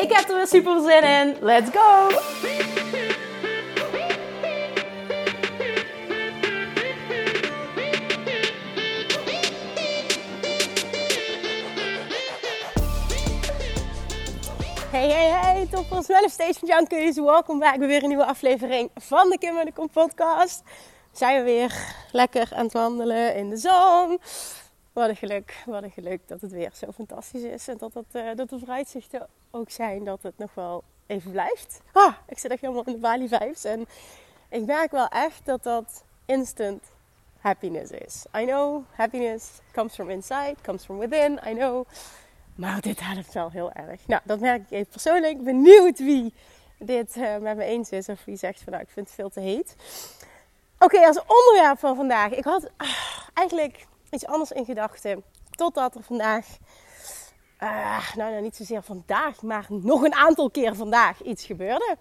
Ik heb er weer super zin in. Let's go! Hey, hey, hey, toppers, manifestation junkies. Welkom bij weer een nieuwe aflevering van de Kim en de Kom podcast. Zijn we weer lekker aan het wandelen in de zon. Wat een geluk, wat een geluk dat het weer zo fantastisch is. En dat, het, uh, dat de vooruitzichten ook zijn dat het nog wel even blijft. Ah, ik zit echt helemaal in de Bali vibes. En ik merk wel echt dat dat instant happiness is. I know, happiness comes from inside, comes from within, I know. Maar dit helpt wel heel erg. Nou, dat merk ik even persoonlijk. Benieuwd wie dit uh, met me eens is. Of wie zegt van nou, ik vind het veel te heet. Oké, als onderwerp van vandaag. Ik had ah, eigenlijk iets anders in gedachten. Totdat er vandaag, uh, nou, nou niet zozeer vandaag, maar nog een aantal keer vandaag iets gebeurde.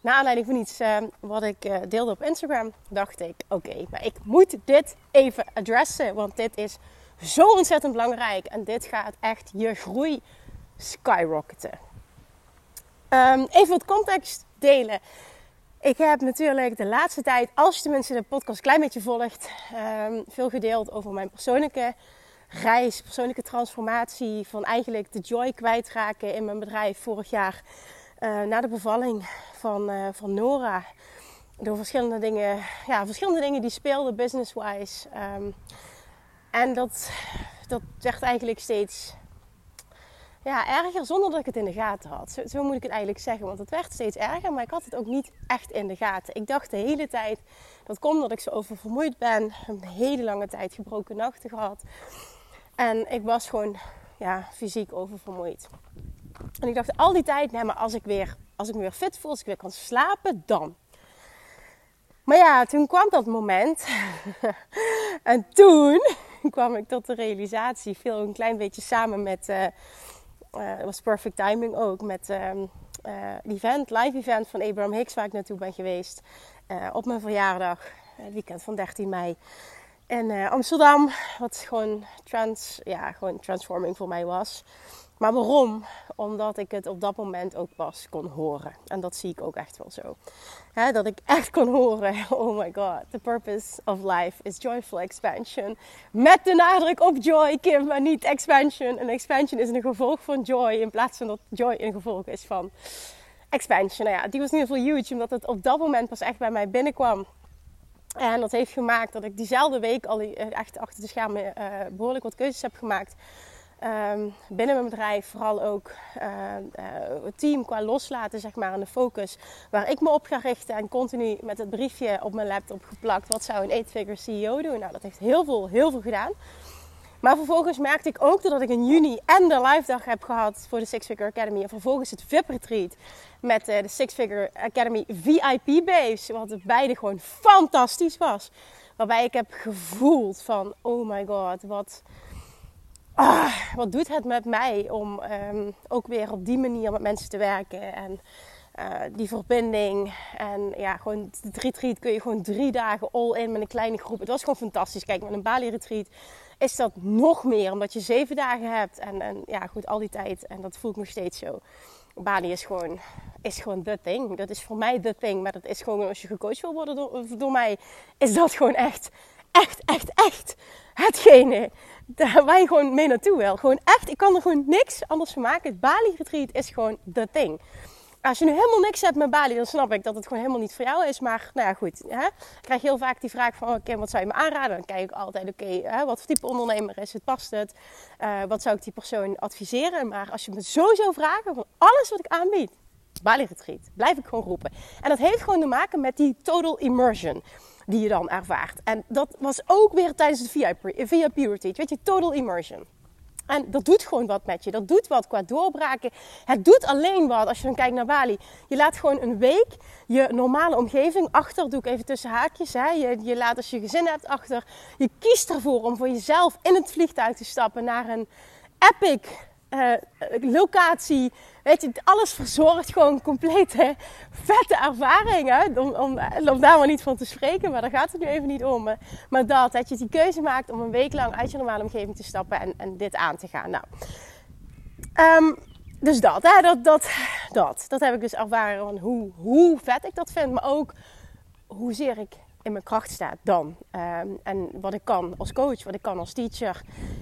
Na aanleiding van iets uh, wat ik uh, deelde op Instagram, dacht ik: oké, maar ik moet dit even adressen. Want dit is zo ontzettend belangrijk. En dit gaat echt je groei skyrocketen. Um, even wat context delen. Ik heb natuurlijk de laatste tijd, als je tenminste de podcast een klein beetje volgt, um, veel gedeeld over mijn persoonlijke reis, persoonlijke transformatie. Van eigenlijk de joy kwijtraken in mijn bedrijf vorig jaar. Uh, na de bevalling van, uh, van Nora. Door verschillende dingen, ja, verschillende dingen die speelden business-wise. Um, en dat, dat werd eigenlijk steeds ja, erger zonder dat ik het in de gaten had. Zo, moet ik het eigenlijk zeggen. Want het werd steeds erger, maar ik had het ook niet echt in de gaten. Ik dacht de hele tijd, dat komt omdat ik zo oververmoeid ben. Een hele lange tijd gebroken nachten gehad. En ik was gewoon ja, fysiek oververmoeid. En ik dacht al die tijd, nee, maar als ik, weer, als ik me weer fit voel, als ik weer kan slapen, dan. Maar ja, toen kwam dat moment. en toen kwam ik tot de realisatie, viel een klein beetje samen met, uh, uh, was perfect timing ook, met uh, event, live event van Abraham Hicks waar ik naartoe ben geweest. op mijn verjaardag, het weekend van 13 mei. In Amsterdam, wat gewoon, trans, ja, gewoon transforming voor mij was. Maar waarom? Omdat ik het op dat moment ook pas kon horen. En dat zie ik ook echt wel zo. dat ik echt kon horen: oh my god, the purpose of life is joyful expansion. Met de nadruk op joy, Kim, maar niet expansion. En expansion is een gevolg van joy in plaats van dat joy een gevolg is van expansion. Nou ja, die was in ieder geval huge, omdat het op dat moment pas echt bij mij binnenkwam. En dat heeft gemaakt dat ik diezelfde week al echt achter de schermen uh, behoorlijk wat keuzes heb gemaakt Um, binnen mijn bedrijf vooral ook uh, uh, het team qua loslaten, zeg maar, en de focus waar ik me op ga richten. En continu met het briefje op mijn laptop geplakt. Wat zou een 8-figure CEO doen? Nou, dat heeft heel veel, heel veel gedaan. Maar vervolgens merkte ik ook dat ik in juni en de live dag heb gehad voor de Six Figure Academy. En vervolgens het VIP retreat met uh, de Six Figure Academy VIP base. Wat beide gewoon fantastisch was. Waarbij ik heb gevoeld van, oh my god, wat ah, wat doet het met mij om um, ook weer op die manier met mensen te werken. En uh, die verbinding. En ja, gewoon de retreat kun je gewoon drie dagen all in met een kleine groep. Het was gewoon fantastisch. Kijk, met een Bali retreat is dat nog meer. Omdat je zeven dagen hebt. En, en ja, goed, al die tijd. En dat voel ik nog steeds zo. Bali is gewoon, is gewoon the thing. Dat is voor mij the thing. Maar dat is gewoon, als je gecoacht wil worden door, door mij, is dat gewoon echt, echt, echt, echt hetgene waar je gewoon mee naartoe wil. Gewoon echt, ik kan er gewoon niks anders van maken. Het Bali retreat is gewoon the thing. Als je nu helemaal niks hebt met Bali, dan snap ik dat het gewoon helemaal niet voor jou is. Maar nou ja, goed. Hè? Ik krijg heel vaak die vraag van, oké, okay, wat zou je me aanraden? Dan kijk ik altijd, oké, wat voor type ondernemer is het? Past het? Uh, wat zou ik die persoon adviseren? Maar als je me sowieso vragen van alles wat ik aanbied, Bali retreat, blijf ik gewoon roepen. En dat heeft gewoon te maken met die total immersion die je dan ervaart. En dat was ook weer tijdens het VIP, retreat. Weet je, total immersion. En dat doet gewoon wat met je. Dat doet wat qua doorbraken. Het doet alleen wat als je dan kijkt naar Bali. Je laat gewoon een week je normale omgeving achter. Doe ik even tussen haakjes. Je, je laat als je gezin hebt achter. Je kiest ervoor om voor jezelf in het vliegtuig te stappen naar een epic uh, locatie. Weet je, alles verzorgt gewoon complete vette ervaringen. Om, om, om, daar maar niet van te spreken, maar daar gaat het nu even niet om. Maar dat, dat je die keuze maakt om een week lang uit je normale omgeving te stappen en, en dit aan te gaan. Nou, um, dus dat, hè, dat, dat, dat, dat heb ik dus ervaren van hoe, hoe vet ik dat vind, maar ook hoezeer ik in mijn kracht staat dan. Ehm, en wat ik kan als coach, wat ik kan als teacher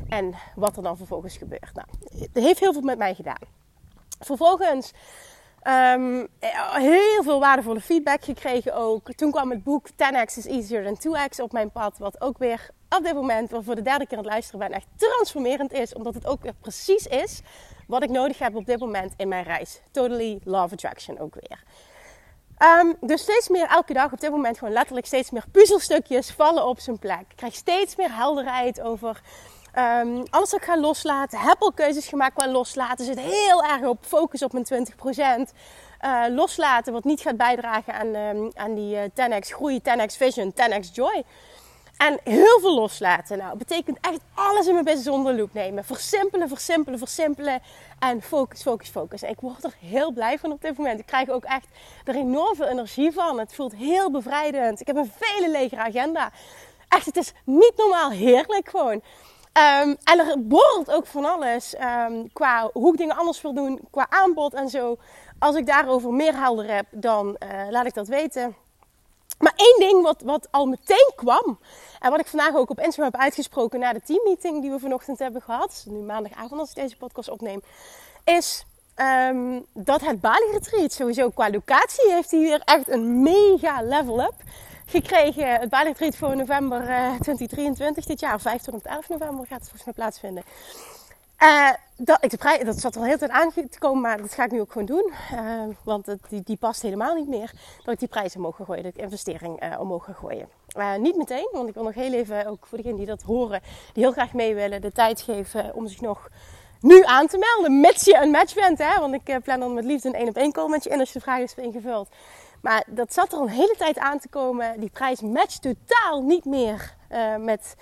en wat er dan vervolgens gebeurt. Nou, het heeft heel veel met mij gedaan. Vervolgens um, heel veel waardevolle feedback gekregen ook. Toen kwam het boek 10x is easier than 2x op mijn pad. Wat ook weer op dit moment, voor de derde keer aan het luisteren ben, echt transformerend is. Omdat het ook weer precies is wat ik nodig heb op dit moment in mijn reis. Totally Love Attraction ook weer. Um, dus steeds meer elke dag op dit moment gewoon letterlijk steeds meer puzzelstukjes vallen op zijn plek. Ik krijg steeds meer helderheid over um, alles wat ik ga loslaten. Heb al keuzes gemaakt qua loslaten. Zit heel erg op focus op mijn 20%. Uh, eh, loslaten wat niet gaat bijdragen aan, um, aan die uh, eh, 10x groei, 10x vision, 10x joy. En heel veel loslaten. Nou, betekent echt alles in mijn business onder loop nemen. Versimpelen, versimpelen, versimpelen. En focus, focus, focus. En ik word er heel blij van op dit moment. Ik krijg ook echt er enorm veel energie van. Het voelt heel bevrijdend. Ik heb een vele legere agenda. Echt, het is niet normaal heerlijk gewoon. Um, en er borrelt ook van alles um, qua hoe ik dingen anders wil doen, qua aanbod en zo. Als ik daarover meer helder heb, dan uh, laat ik dat weten. Maar één ding wat, wat al meteen kwam. En wat ik vandaag ook op Instagram heb uitgesproken na de teammeeting die we vanochtend hebben gehad. Nu maandagavond als ik deze podcast opneem. Is um, dat het Bali Retreat sowieso qua locatie heeft hij weer echt een mega level up gekregen. Het Bali voor november uh, eh, 2023 dit jaar. 5 tot 11 november gaat het volgens mij plaatsvinden. Uh, dat, ik de prijs, dat zat al heel tijd aan te komen, maar dat ga ik nu ook gewoon doen. Uh, want het, die, die, past helemaal niet meer. Dat ik die prijzen ga gooien, dat ik investering uh, omhoog ga gooien. niet meteen, want ik wil nog heel even, ook voor degenen die dat horen, die heel graag mee willen, de tijd geven om zich nog nu aan te melden. Mits je een match bent, hè? want ik plan dan met liefde een één op één call met je in als je de vraag is ingevuld. Maar dat zat er een hele tijd aan te komen. Die prijs matcht totaal niet meer met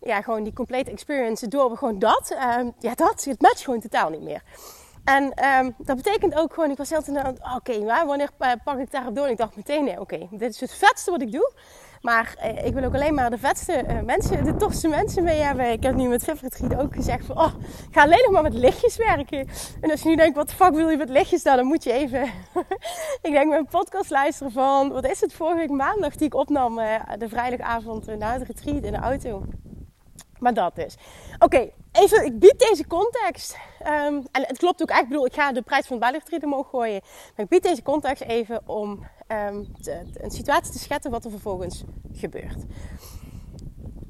ja, gewoon die complete experience door gewoon dat. Uh, ja, dat. Het matcht gewoon totaal niet meer. En um, dat betekent ook gewoon, ik was heel aan oké, okay, wanneer pak ik daarop door? En ik dacht meteen, nee, oké, dit is het vetste wat ik doe. Maar eh, ik wil ook alleen maar de vetste uh, mensen, de tofste mensen mee hebben. Ik heb nu met Vivretgied ook gezegd van, oh, ik ga alleen nog maar met lichtjes werken. En als je nu denkt, wat de fuck wil je met lichtjes dan? Dan moet je even, ik denk mijn podcast luisteren van, wat is het, vorige week maandag die ik opnam, uh, de vrijdagavond na het retreat in de auto. Maar dat dus. Oké, even, ik bied deze context. Um, en het klopt ook echt, ik bedoel, ik ga de prijs van het bijlichtreader omhoog gooien. Maar ik bied deze context even om te, een situatie te schetsen wat er vervolgens gebeurt.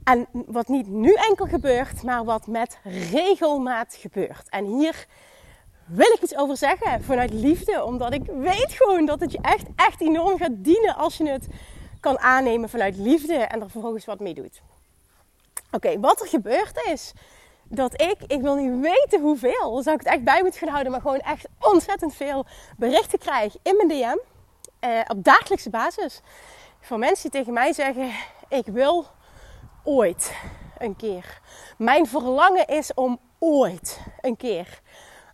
En wat niet nu enkel gebeurt, maar wat met regelmaat gebeurt. En hier wil ik iets over zeggen vanuit liefde. Omdat ik weet gewoon dat het je echt, echt enorm gaat dienen als je het kan aannemen vanuit liefde en er vervolgens wat mee doet. Oké, wat er gebeurd is, dat ik, ik wil niet weten hoeveel, zou ik het echt bij moeten gaan houden, maar gewoon echt ontzettend veel berichten krijg in mijn DM. Eh, op dagelijkse basis. Van mensen die tegen mij zeggen: Ik wil ooit een keer. Mijn verlangen is om ooit een keer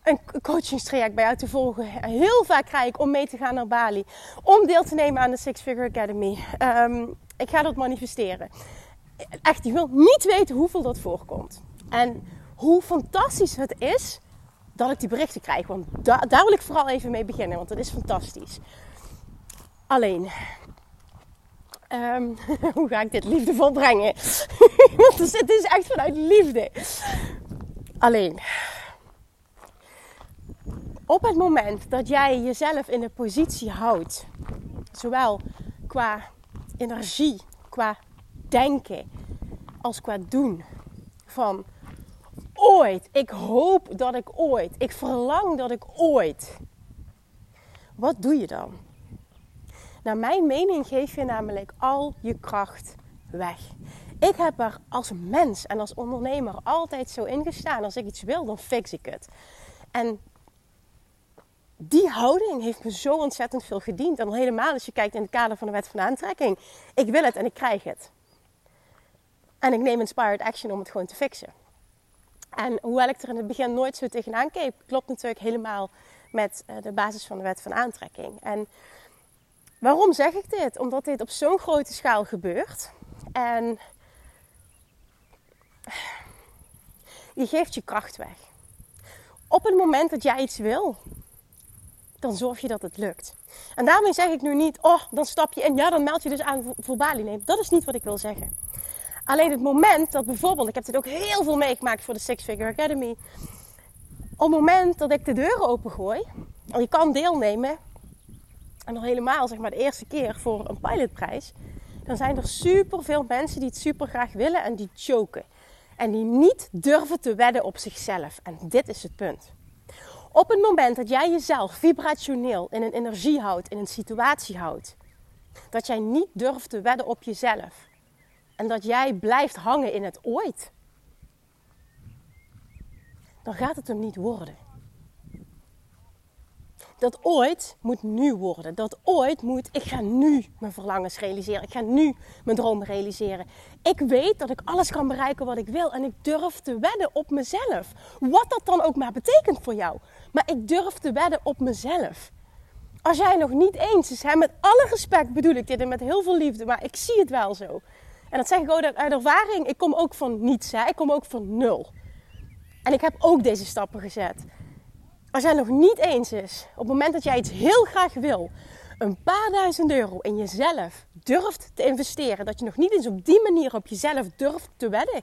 een coachingstraject bij jou te volgen. Heel vaak krijg ik om mee te gaan naar Bali. Om deel te nemen aan de Six Figure Academy. Um, ik ga dat manifesteren echt, je wilt niet weten hoeveel dat voorkomt. En hoe fantastisch het is dat ik die berichten krijg. Want daar wil ik vooral even mee beginnen, want dat is fantastisch. Alleen, ehm, hoe ga ik dit liefdevol brengen? want het is echt vanuit liefde. Alleen, op het moment dat jij jezelf in de positie houdt, zowel qua energie, qua denken als qua doen. Van ooit, ik hoop dat ik ooit, ik verlang dat ik ooit. Wat doe je dan? Naar mijn mening geef je namelijk al je kracht weg. Ik heb er als mens en als ondernemer altijd zo in gestaan. Als ik iets wil, dan fix ik het. En die houding heeft me zo ontzettend veel gediend. En al helemaal als je kijkt in het kader van de wet van aantrekking. Ik wil het en ik krijg het. En ik neem inspired action om het gewoon te fixen. En hoewel ik er in het begin nooit zo tegenaan keek, klopt natuurlijk helemaal met eh, de basis van de wet van aantrekking. En waarom zeg ik dit? Omdat dit op zo'n grote schaal gebeurt. En je geeft je kracht weg. Op het moment dat jij iets wil, dan zorg je dat het lukt. En daarmee zeg ik nu niet, oh, dan stap je in, ja, dan meld je dus aan voor Bali. Nee, dat is niet wat ik wil zeggen. Alleen het moment dat bijvoorbeeld, ik heb dit ook heel veel meegemaakt voor de Six Figure Academy. Op het moment dat ik de deuren opengooi, en je kan deelnemen, en nog helemaal zeg maar de eerste keer voor een pilotprijs, dan zijn er super veel mensen die het super graag willen en die choken. En die niet durven te wedden op zichzelf. En dit is het punt. Op het moment dat jij jezelf vibrationeel in een energie houdt, in een situatie houdt, dat jij niet durft te wedden op jezelf en dat jij blijft hangen in het ooit, dan gaat het hem niet worden. Dat ooit moet nu worden. Dat ooit moet, ik ga nu mijn verlangens realiseren. Ik ga nu mijn dromen realiseren. Ik weet dat ik alles kan bereiken wat ik wil. En ik durf te wedden op mezelf. Wat dat dan ook maar betekent voor jou. Maar ik durf te wedden op mezelf. Als jij nog niet eens is, hè, met alle respect bedoel ik dit en met heel veel liefde, maar ik zie het wel zo. En dat zeg ik ook uit ervaring. Ik kom ook van niets, hè. ik kom ook van nul. En ik heb ook deze stappen gezet als jij nog niet eens is, op het moment dat jij iets heel graag wil, een paar duizend euro in jezelf durft te investeren, dat je nog niet eens op die manier op jezelf durft te wedden,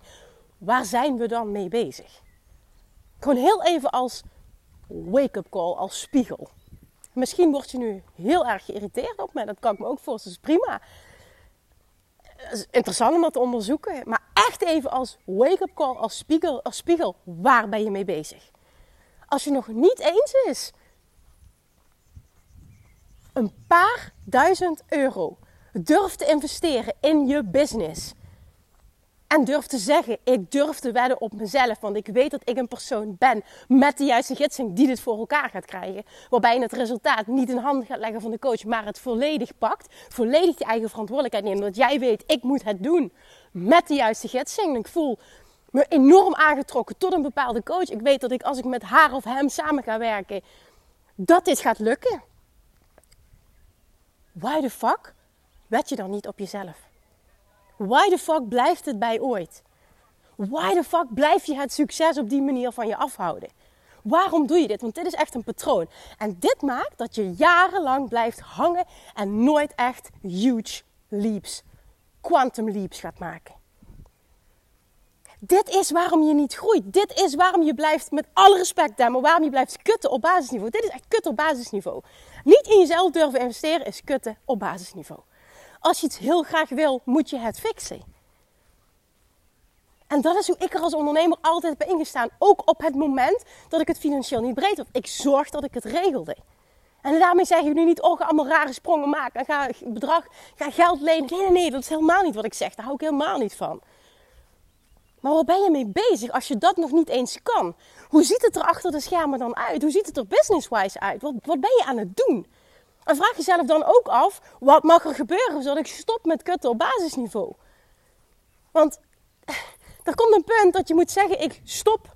waar zijn we dan mee bezig? Gewoon heel even als wake-up call, als spiegel. Misschien word je nu heel erg geïrriteerd op me, dat kan ik me ook voorstellen, dat is prima. Interessant om dat te onderzoeken, maar echt even als wake-up call, als spiegel, als spiegel, waar ben je mee bezig? als je nog niet eens is. Een paar duizend euro. Durf te investeren in je business. En durf te zeggen, ik durf te wedden op mezelf. Want ik weet dat ik een persoon ben met de juiste gidsing die dit voor elkaar gaat krijgen. Waarbij je het resultaat niet in handen gaat leggen van de coach, maar het volledig pakt. Volledig je eigen verantwoordelijkheid neemt. Dat jij weet, ik moet het doen met de juiste gidsing. Ik voel me enorm aangetrokken tot een bepaalde coach. Ik weet dat ik als ik met haar of hem samen ga werken, dat dit gaat lukken. Why the fuck wed je dan niet op jezelf? Why the fuck blijft het bij ooit? Why the fuck blijf je het succes op die manier van je afhouden? Waarom doe je dit? Want dit is echt een patroon. En dit maakt dat je jarenlang blijft hangen en nooit echt huge leaps, quantum leaps gaat maken. Dit is waarom je niet groeit. Dit is waarom je blijft, met alle respect daar, waarom je blijft kutten op basisniveau. Dit is echt kutten op basisniveau. Niet in jezelf durven investeren is kutten op basisniveau. Als je iets heel graag wil, moet je het fixen. En dat is hoe ik er als ondernemer altijd ben ingestaan. Ook op het moment dat ik het financieel niet breed had. Ik zorg dat ik het regelde. En daarmee zeg je nu niet, oh, ga allemaal rare sprongen maken. En ga bedrag, ga geld lenen. Nee, nee, nee, dat is helemaal niet wat ik zeg. Daar hou ik helemaal niet van. Maar waar ben je mee bezig als je dat nog niet eens kan? Hoe ziet het er achter de schermen dan uit? Hoe ziet het er business-wise uit? Wat, wat ben je aan het doen? En vraag jezelf dan ook af, wat mag er gebeuren zodat ik stop met kutten op basisniveau? Want er komt een punt dat je moet zeggen, ik stop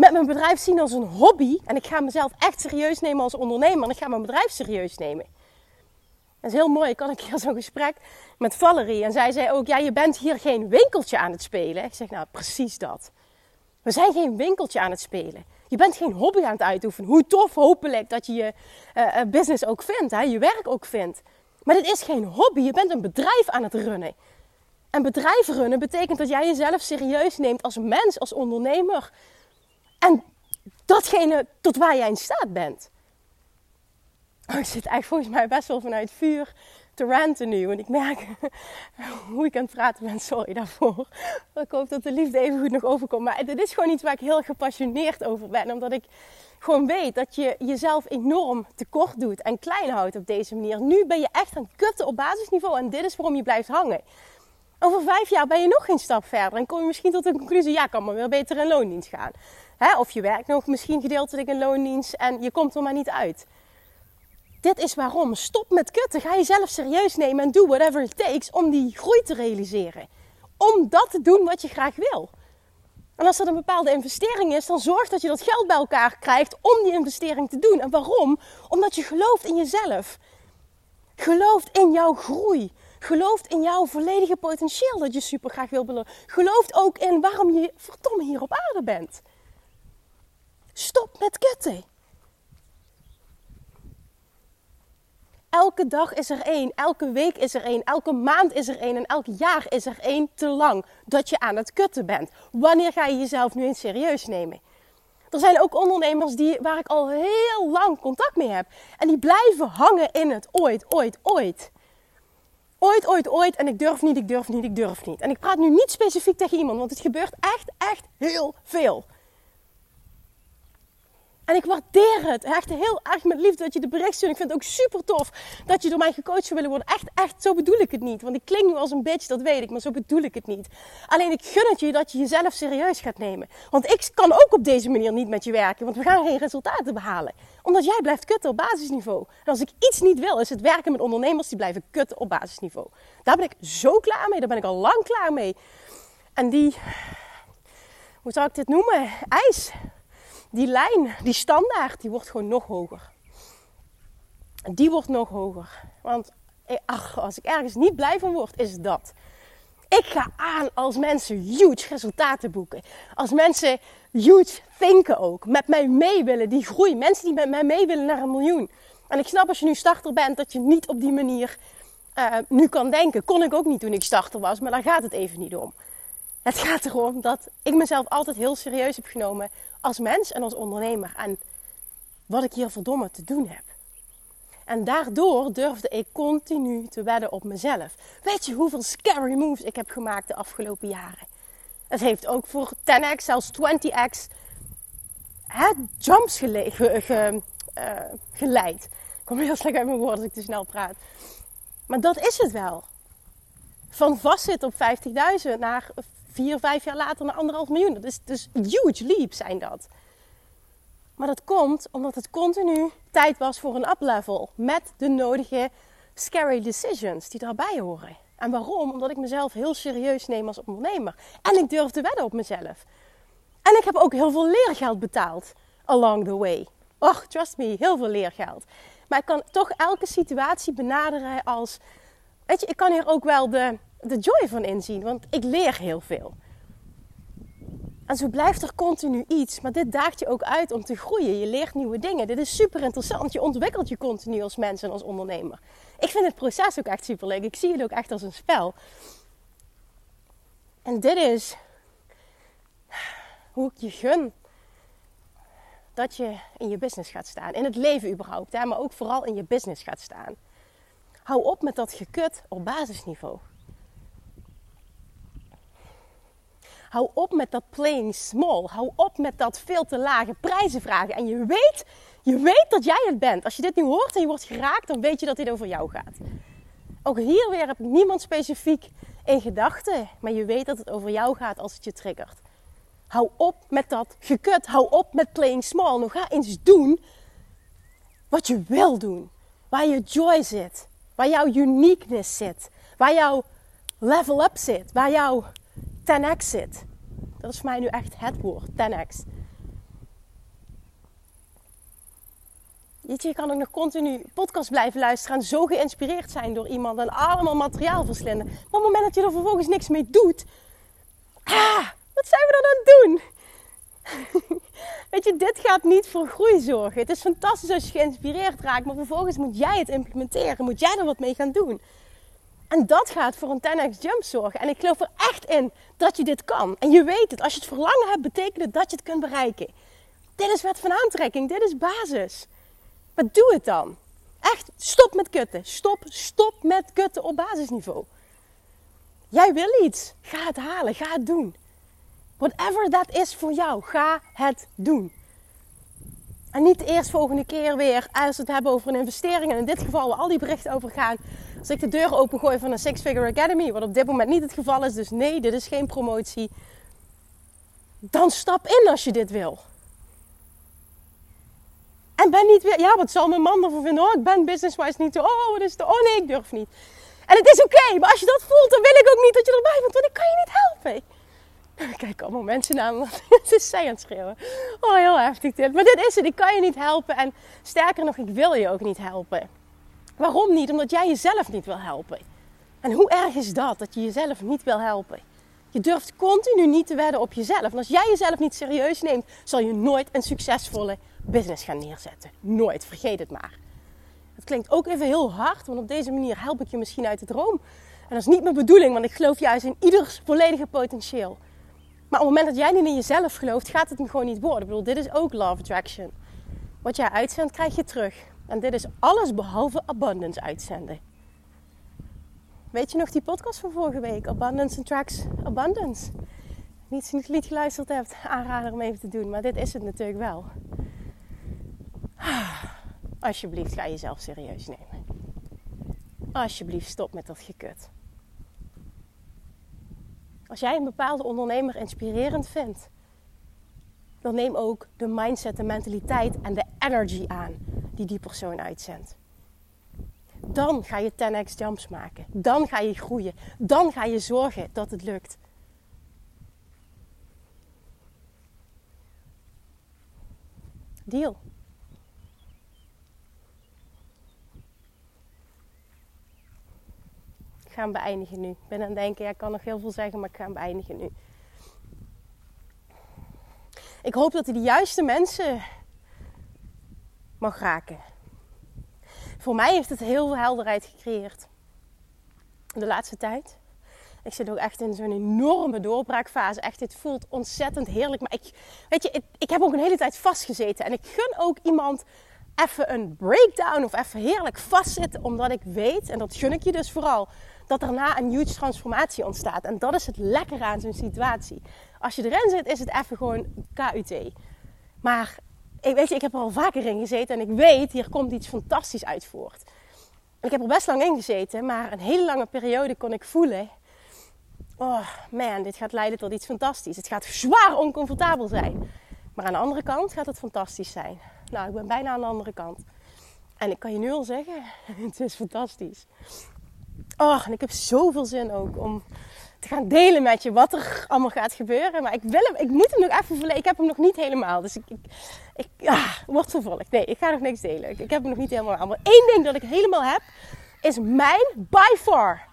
met mijn bedrijf zien als een hobby. En ik ga mezelf echt serieus nemen als ondernemer. En ik ga mijn bedrijf serieus nemen. Dat is heel mooi. Ik had een keer zo'n gesprek met Valerie. En zij zei ook, ja, je bent hier geen winkeltje aan het spelen. Ik zeg, nou, precies dat. We zijn geen winkeltje aan het spelen. Je bent geen hobby aan het uitoefenen. Hoe tof hopelijk dat je je uh, business ook vindt, hè? je werk ook vindt. Maar dit is geen hobby. Je bent een bedrijf aan het runnen. En bedrijf runnen betekent dat jij jezelf serieus neemt als mens, als ondernemer. En datgene tot waar jij in staat bent. Oh, ik zit eigenlijk volgens mij best wel vanuit vuur te ranten nu. En ik merk hoe ik aan het praten ben. Sorry daarvoor. Ik hoop dat de liefde even goed nog overkomt. Maar dit is gewoon iets waar ik heel gepassioneerd over ben. Omdat ik gewoon weet dat je jezelf enorm tekort doet en klein houdt op deze manier. Nu ben je echt aan het op basisniveau. En dit is waarom je blijft hangen. Over vijf jaar ben je nog geen stap verder en kom je misschien tot de conclusie: ja, ik kan maar weer beter in loondienst gaan. Hè? Of je werkt nog misschien gedeeltelijk in loondienst en je komt er maar niet uit. Dit is waarom. Stop met kutten. Ga jezelf serieus nemen en doe whatever it takes om die groei te realiseren. Om dat te doen wat je graag wil. En als dat een bepaalde investering is, dan zorg dat je dat geld bij elkaar krijgt om die investering te doen. En waarom? Omdat je gelooft in jezelf. Gelooft in jouw groei. Gelooft in jouw volledige potentieel dat je super graag wil belonen. Gelooft ook in waarom je verdomme hier op aarde bent. Stop met kutten. Elke dag is er één, elke week is er één, elke maand is er één en elk jaar is er één te lang dat je aan het kutten bent. Wanneer ga je jezelf nu eens serieus nemen? Er zijn ook ondernemers die, waar ik al heel lang contact mee heb. En die blijven hangen in het ooit, ooit, ooit. Ooit, ooit, ooit. En ik durf niet, ik durf niet, ik durf niet. En ik praat nu niet specifiek tegen iemand, want het gebeurt echt, echt heel veel. En ik waardeer het echt heel erg met liefde dat je de bericht stuurt. Ik vind het ook super tof dat je door mij gecoacht zou willen worden. Echt, echt, zo bedoel ik het niet. Want ik klink nu als een bitch, dat weet ik, maar zo bedoel ik het niet. Alleen ik gun het je dat je jezelf serieus gaat nemen. Want ik kan ook op deze manier niet met je werken, want we gaan geen resultaten behalen. Omdat jij blijft kutten op basisniveau. En als ik iets niet wil, is het werken met ondernemers die blijven kutten op basisniveau. Daar ben ik zo klaar mee, daar ben ik al lang klaar mee. En die, hoe zou ik dit noemen? IJs die lijn, die standaard, die wordt gewoon nog hoger. Die wordt nog hoger. Want eh, ach, als ik ergens niet blij van word, is dat. Ik ga aan als mensen huge resultaten boeken. Als mensen huge denken ook. Met mij mee willen, die groei. Mensen die met mij mee willen naar een miljoen. En ik snap als je nu starter bent dat je niet op die manier uh, nu kan denken. Kon ik ook niet toen ik starter was, maar daar gaat het even niet om. Het gaat erom dat ik mezelf altijd heel serieus heb genomen als mens en als ondernemer. En wat ik hier verdomme te doen heb. En daardoor durfde ik continu te wedden op mezelf. Weet je hoeveel scary moves ik heb gemaakt de afgelopen jaren? Het heeft ook voor 10x, zelfs 20x, hè, jumps gele ge uh, geleid. Ik kom heel slecht uit mijn woorden als ik te snel praat. Maar dat is het wel. Van vastzitten op 50.000 naar vier, vijf jaar later naar anderhalf miljoen. Dat is dus huge leap zijn dat. Maar dat komt omdat het continu tijd was voor een uplevel. Met de nodige scary decisions die daarbij horen. En waarom? Omdat ik mezelf heel serieus neem als ondernemer. En ik durf te wedden op mezelf. En ik heb ook heel veel leergeld betaald along the way. Och, trust me, heel veel leergeld. Maar ik kan toch elke situatie benaderen als... Weet je, ik kan hier ook wel de de joy van inzien, want ik leer heel veel. En zo blijft er continu iets, maar dit daagt je ook uit om te groeien. Je leert nieuwe dingen. Dit is super interessant. Je ontwikkelt je continu als mens en als ondernemer. Ik vind het proces ook echt super leuk. Ik zie het ook echt als een spel. En dit is hoe ik je gun dat je in je business gaat staan. In het leven überhaupt, hè? maar ook vooral in je business gaat staan. Hou op met dat gekut op basisniveau. Hou op met dat playing small. Hou op met dat veel te lage prijzen vragen. En je weet, je weet dat jij het bent. Als je dit nu hoort en je wordt geraakt, dan weet je dat dit over jou gaat. Ook hier weer heb ik niemand specifiek in gedachten. Maar je weet dat het over jou gaat als het je triggert. Hou op met dat gekut. Hou op met playing small. Nou ga eens doen wat je wil doen. Waar je joy zit. Waar jouw uniqueness zit. Waar jouw level up zit. Waar jouw 10x zit. Dat is voor mij nu echt het woord, 10x. Weet je, je kan ook nog continu podcast blijven luisteren en zo geïnspireerd zijn door iemand en allemaal materiaal verslinden. Maar op het moment dat je er vervolgens niks mee doet, ah, wat zijn we dan aan het doen? Weet je, dit gaat niet voor groei zorgen. Het is fantastisch als je geïnspireerd raakt, maar vervolgens moet jij het implementeren. Moet jij er wat mee gaan doen. En dat gaat voor een 10x jump zorgen. En ik geloof er echt in dat je dit kan. En je weet het. Als je het verlangen hebt, betekent het dat je het kunt bereiken. Dit is wet van aantrekking. Dit is basis. Maar doe het dan. Echt, stop met kutten. Stop, stop met kutten op basisniveau. Jij wil iets. Ga het halen. Ga het doen. Whatever dat is voor jou, ga het doen. En niet eerst volgende keer weer als we het hebben over een investering. En in dit geval waar al die berichten over gaan. Als ik de deur opengooi van een Six Figure Academy. Wat op dit moment niet het geval is. Dus nee, dit is geen promotie. Dan stap in als je dit wil. En ben niet weer, ja, wat zal mijn man ervan vinden? Oh, ik ben business-wise niet zo. Oh, wat is de, oh nee, ik durf niet. En het is oké, maar als je dat voelt, dan wil ik ook niet dat je erbij bent, want ik kan je niet helpen. Kijk allemaal mensen naar me, het is zij aan het schreeuwen. Oh, heel heftig dit. Maar dit is het, ik kan je niet helpen. En sterker nog, ik wil je ook niet helpen. Waarom niet? Omdat jij jezelf niet wil helpen. En hoe erg is dat, dat je jezelf niet wil helpen? Je durft continu niet te wedden op jezelf. En als jij jezelf niet serieus neemt, zal je nooit een succesvolle business gaan neerzetten. Nooit, vergeet het maar. Het klinkt ook even heel hard, want op deze manier help ik je misschien uit de droom. En dat is niet mijn bedoeling, want ik geloof juist in ieders volledige potentieel. Maar op het moment dat jij niet in jezelf gelooft, gaat het hem gewoon niet worden. Ik bedoel, dit is ook Love Attraction. Wat jij uitzendt, krijg je terug. En dit is alles behalve abundance uitzenden. Weet je nog die podcast van vorige week? Abundance Attracts Abundance. Niet als je niet geluisterd hebt, aanrader om even te doen. Maar dit is het natuurlijk wel. Alsjeblieft, ga jezelf serieus nemen. Alsjeblieft, stop met dat gekut. Als jij een bepaalde ondernemer inspirerend vindt, dan neem ook de mindset, de mentaliteit en de energy aan die die persoon uitzendt. Dan ga je 10x jumps maken. Dan ga je groeien. Dan ga je zorgen dat het lukt. Deal. Ik ga hem beëindigen nu. Ik ben aan het denken, ik kan nog heel veel zeggen, maar ik ga beëindigen nu. Ik hoop dat hij de juiste mensen mag raken. Voor mij heeft het heel veel helderheid gecreëerd. De laatste tijd. Ik zit ook echt in zo'n enorme doorbraakfase. Echt, dit voelt ontzettend heerlijk. Maar ik, weet je, ik, ik heb ook een hele tijd vastgezeten. En ik gun ook iemand even een breakdown of even heerlijk vastzitten. Omdat ik weet, en dat gun ik je dus vooral, dat daarna een huge transformatie ontstaat. En dat is het lekkere aan zo'n situatie. Als je erin zit, is het even gewoon KUT. Maar ik, weet je, ik heb er al vaker in gezeten en ik weet, hier komt iets fantastisch uit voort. Ik heb er best lang in gezeten, maar een hele lange periode kon ik voelen... Oh man, dit gaat leiden tot iets fantastisch. Het gaat zwaar oncomfortabel zijn. Maar aan de andere kant gaat het fantastisch zijn. Nou, ik ben bijna aan de andere kant. En ik kan je nu al zeggen, het is fantastisch. Oh, en ik heb zoveel zin ook om te gaan delen met je wat er allemaal gaat gebeuren. Maar ik, wil hem, ik moet hem nog even verleden. Ik heb hem nog niet helemaal. Dus ik, ik, ah, wordt vervolgd. Nee, ik ga nog niks delen. Ik, heb hem nog niet helemaal. Maar één ding dat ik helemaal heb, is mijn by far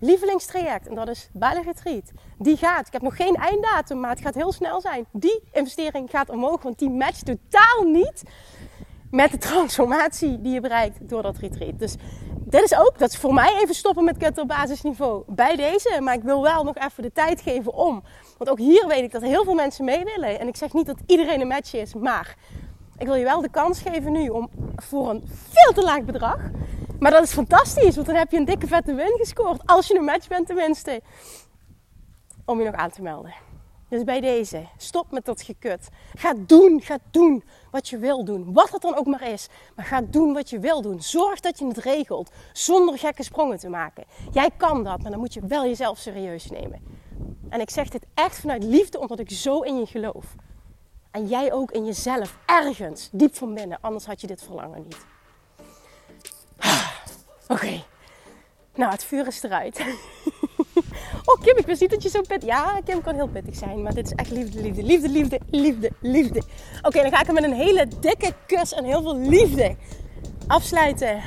lievelingstraject. En dat is Bali Retreat. Die gaat. Ik heb nog geen einddatum, maar het gaat heel snel zijn. Die investering gaat omhoog, want die matcht totaal niet met de transformatie die je bereikt door dat retreat. Dus dit is ook, dat is voor mij even stoppen met kutten op basisniveau bij deze. Maar ik wil wel nog even de tijd geven om. Want ook hier weet ik dat heel veel mensen mee willen. En ik zeg niet dat iedereen een match is, maar ik wil je wel de kans geven nu om voor een veel te laag bedrag. Maar dat is fantastisch, want dan heb je een dikke vette win gescoord. Als je een match bent tenminste. Om je nog aan te melden. Dus bij deze, stop met dat gekut. Ga doen, ga doen wat je wil doen. Wat het dan ook maar is. Maar ga doen wat je wil doen. Zorg dat je het regelt. Zonder gekke sprongen te maken. Jij kan dat, maar dan moet je wel jezelf serieus nemen. En ik zeg dit echt vanuit liefde, omdat ik zo in je geloof. En jij ook in jezelf, ergens, diep van binnen. Anders had je dit verlangen niet. Oké. Nou, het vuur is eruit. Oh Kim, ik wist niet dat je zo pittig... Ja, Kim kan heel pittig zijn. Maar dit is echt liefde, liefde, liefde, liefde, liefde, liefde. Oké, dan ga ik hem met een hele dikke kus en heel veel liefde afsluiten.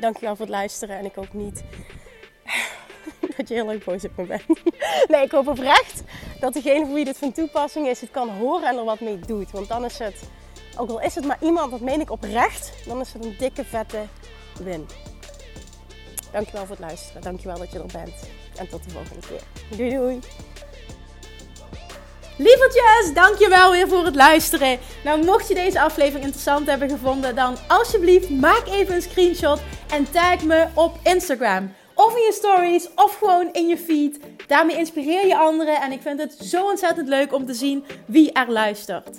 Dankjewel voor het luisteren. En ik hoop niet dat je heel erg boos op me bent. Nee, ik hoop oprecht dat degene voor wie dit van toepassing is, het kan horen en er wat mee doet. Want dan is het, ook al is het maar iemand, dat meen ik oprecht, dan is het een dikke vette win. Dankjewel voor het luisteren. Dankjewel dat je er bent. En tot de volgende keer. Doei doei. Lievertjes, dankjewel weer voor het luisteren. Nou, mocht je deze aflevering interessant hebben gevonden, dan alsjeblieft maak even een screenshot en tag me op Instagram Of in je stories, of gewoon in je feed. Daarmee inspireer je anderen. En ik vind het zo ontzettend leuk om te zien wie er luistert.